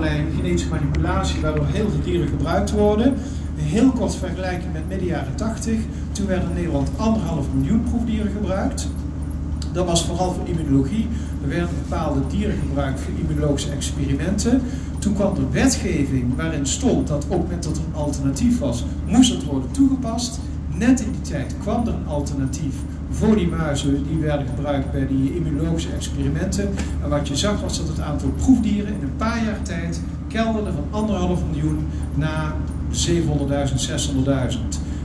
allerlei genetische manipulatie waardoor heel veel dieren gebruikt worden. Heel kort vergelijking met midden jaren 80. Toen werden in Nederland anderhalf miljoen proefdieren gebruikt. Dat was vooral voor immunologie. Er werden bepaalde dieren gebruikt voor immunologische experimenten. Toen kwam er wetgeving waarin stond dat het moment dat er een alternatief was, moest het worden toegepast. Net in die tijd kwam er een alternatief voor die muizen die werden gebruikt bij die immunologische experimenten. En wat je zag was dat het aantal proefdieren in een paar jaar tijd kelderde van anderhalf miljoen naar 700.000, 600.000.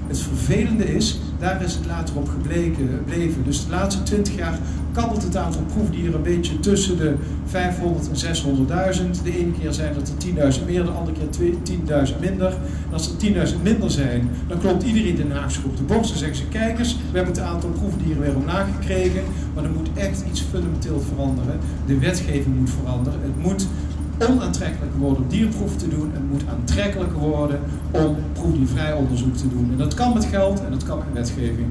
Het vervelende is, daar is het later op gebleven. Dus de laatste 20 jaar kabbelt het aantal proefdieren een beetje tussen de 500 en 600.000. De ene keer zijn het er 10.000 meer, de andere keer 10.000 minder. En als er 10.000 minder zijn, dan klopt iedereen de Haagse op de borst en zeggen ze: Kijk eens, we hebben het aantal proefdieren weer omlaag gekregen. Maar er moet echt iets fundamenteel veranderen. De wetgeving moet veranderen. Het moet onaantrekkelijker worden om dierproeven te doen. Het moet aantrekkelijker worden om proefdiervrij onderzoek te doen. En dat kan met geld en dat kan met wetgeving.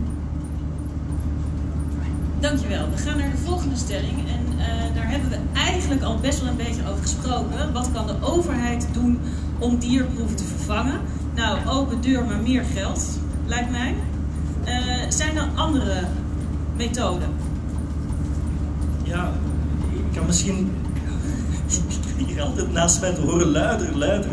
Dankjewel. We gaan naar de volgende stelling. En uh, daar hebben we eigenlijk al best wel een beetje over gesproken. Wat kan de overheid doen om dierproeven te vervangen? Nou, open deur, maar meer geld, lijkt mij. Uh, zijn er andere methoden? Ja, ik kan misschien hier altijd naast mij horen luider, luider.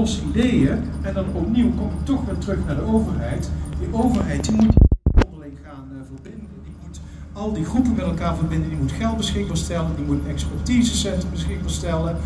Losse ideeën. En dan opnieuw kom ik toch weer terug naar de overheid. Die overheid die moet onderling gaan uh, verbinden. Die moet al die groepen met elkaar verbinden. Die moet geld beschikbaar stellen. Die moet expertisecentrum beschikbaar stellen.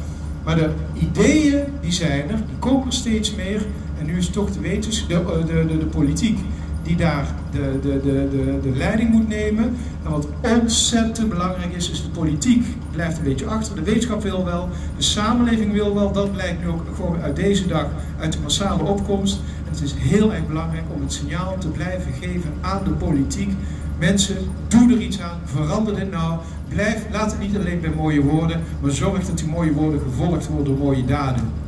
Maar de ideeën die zijn er, die komen steeds meer. En nu is toch de, wetens, de, de, de, de politiek die daar de, de, de, de, de leiding moet nemen. En wat ontzettend belangrijk is, is de politiek blijft een beetje achter. De wetenschap wil wel, de samenleving wil wel. Dat blijkt nu ook gewoon uit deze dag, uit de massale opkomst. En het is heel erg belangrijk om het signaal te blijven geven aan de politiek. Mensen, doe er iets aan, verander dit nou. Blijf, laat het niet alleen bij mooie woorden, maar zorg dat die mooie woorden gevolgd worden door mooie daden.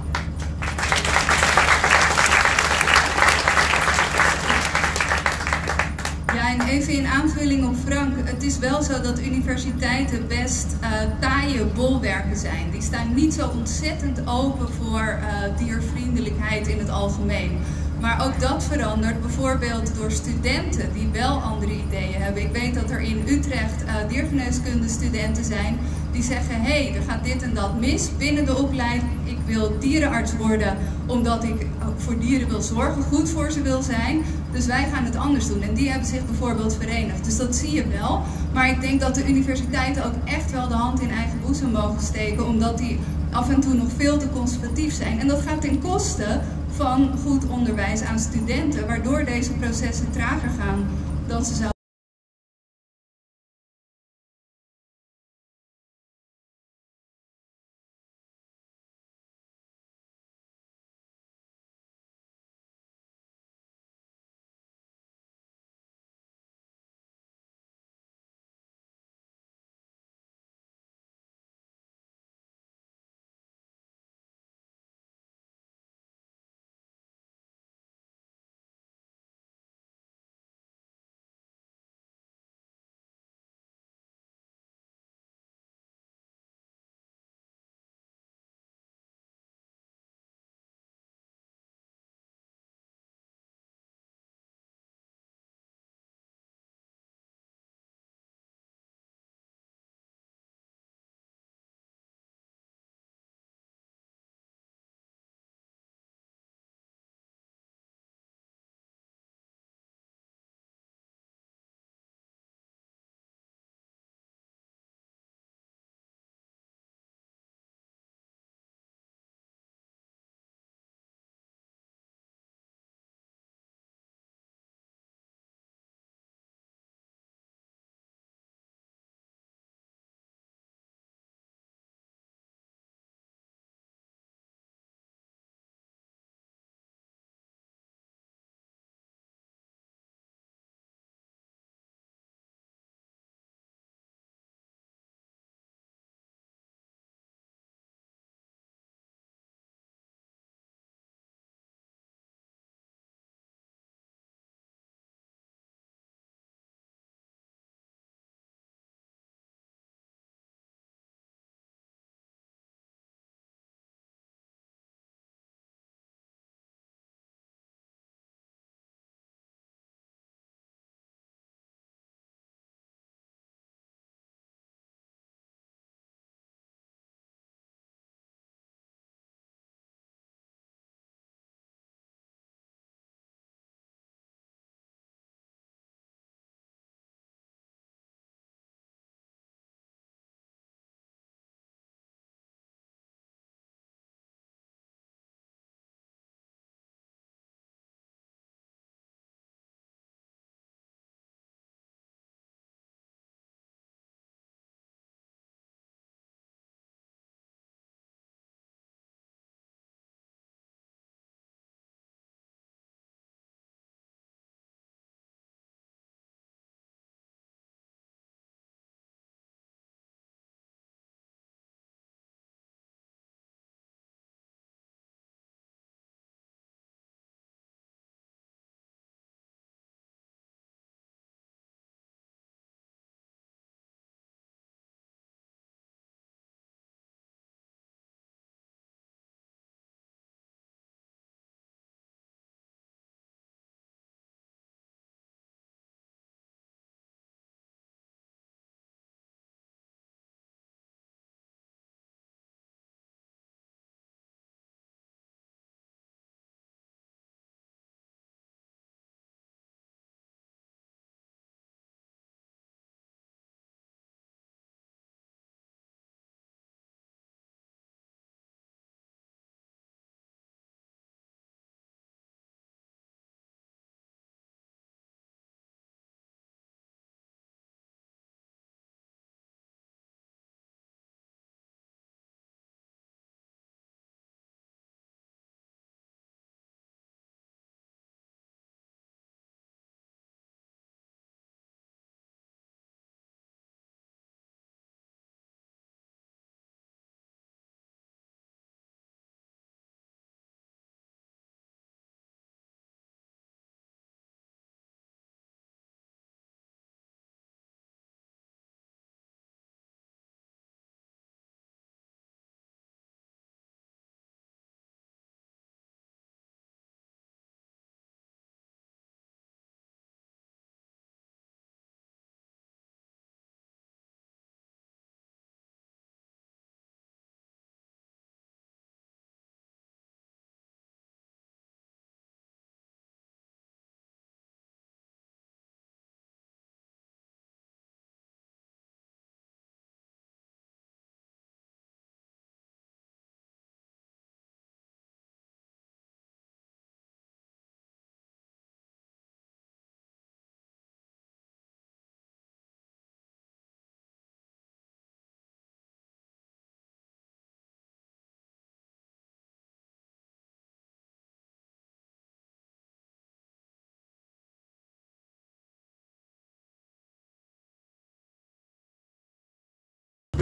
Even in aanvulling op Frank. Het is wel zo dat universiteiten best uh, taaie bolwerken zijn. Die staan niet zo ontzettend open voor uh, diervriendelijkheid in het algemeen. Maar ook dat verandert bijvoorbeeld door studenten die wel andere ideeën hebben. Ik weet dat er in Utrecht uh, diergeneeskunde studenten zijn die zeggen: hé, hey, er gaat dit en dat mis binnen de opleiding. Ik wil dierenarts worden omdat ik voor dieren wil zorgen, goed voor ze wil zijn. Dus wij gaan het anders doen. En die hebben zich bijvoorbeeld verenigd. Dus dat zie je wel. Maar ik denk dat de universiteiten ook echt wel de hand in eigen boezem mogen steken, omdat die af en toe nog veel te conservatief zijn. En dat gaat ten koste van goed onderwijs aan studenten, waardoor deze processen trager gaan dan ze zouden.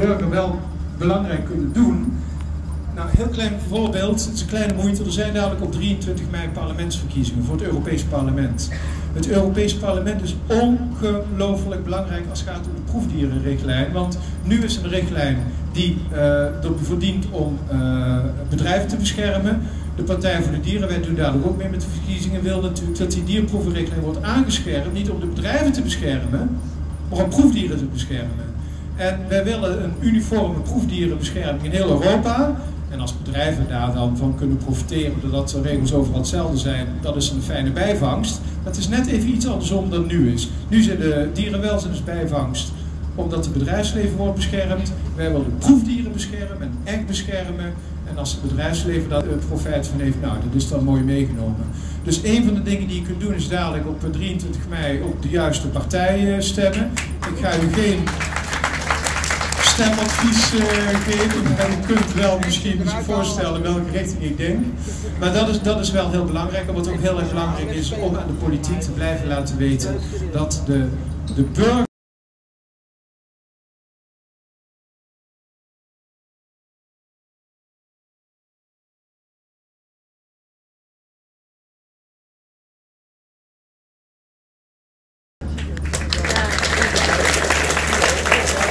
Burger wel belangrijk kunnen doen. Nou, heel klein voorbeeld, het is een kleine moeite. Er zijn dadelijk op 23 mei parlementsverkiezingen voor het Europees Parlement. Het Europees Parlement is ongelooflijk belangrijk als het gaat om de proefdierenrichtlijn. Want nu is een richtlijn die uh, ervoor dient om uh, bedrijven te beschermen. De Partij voor de Dierenwet doet dadelijk ook mee met de verkiezingen. Wil natuurlijk dat die dierproevenrichtlijn wordt aangescherpt. Niet om de bedrijven te beschermen, maar om proefdieren te beschermen. En wij willen een uniforme proefdierenbescherming in heel Europa. En als bedrijven daar dan van kunnen profiteren doordat de regels overal hetzelfde zijn, dat is een fijne bijvangst. Het is net even iets andersom dan nu is. Nu zijn de dierenwelzijn dus bijvangst omdat het bedrijfsleven wordt beschermd. Wij willen proefdieren beschermen en echt beschermen. En als het bedrijfsleven daar profijt van heeft, nou, dat is dan mooi meegenomen. Dus een van de dingen die je kunt doen is dadelijk op 23 mei op de juiste partij stemmen. Ik ga u geen stemadvies uh, geven. Maar je kunt wel misschien voorstellen welke richting ik denk. Maar dat is, dat is wel heel belangrijk. En wat ook heel erg belangrijk is om aan de politiek te blijven laten weten dat de, de burger.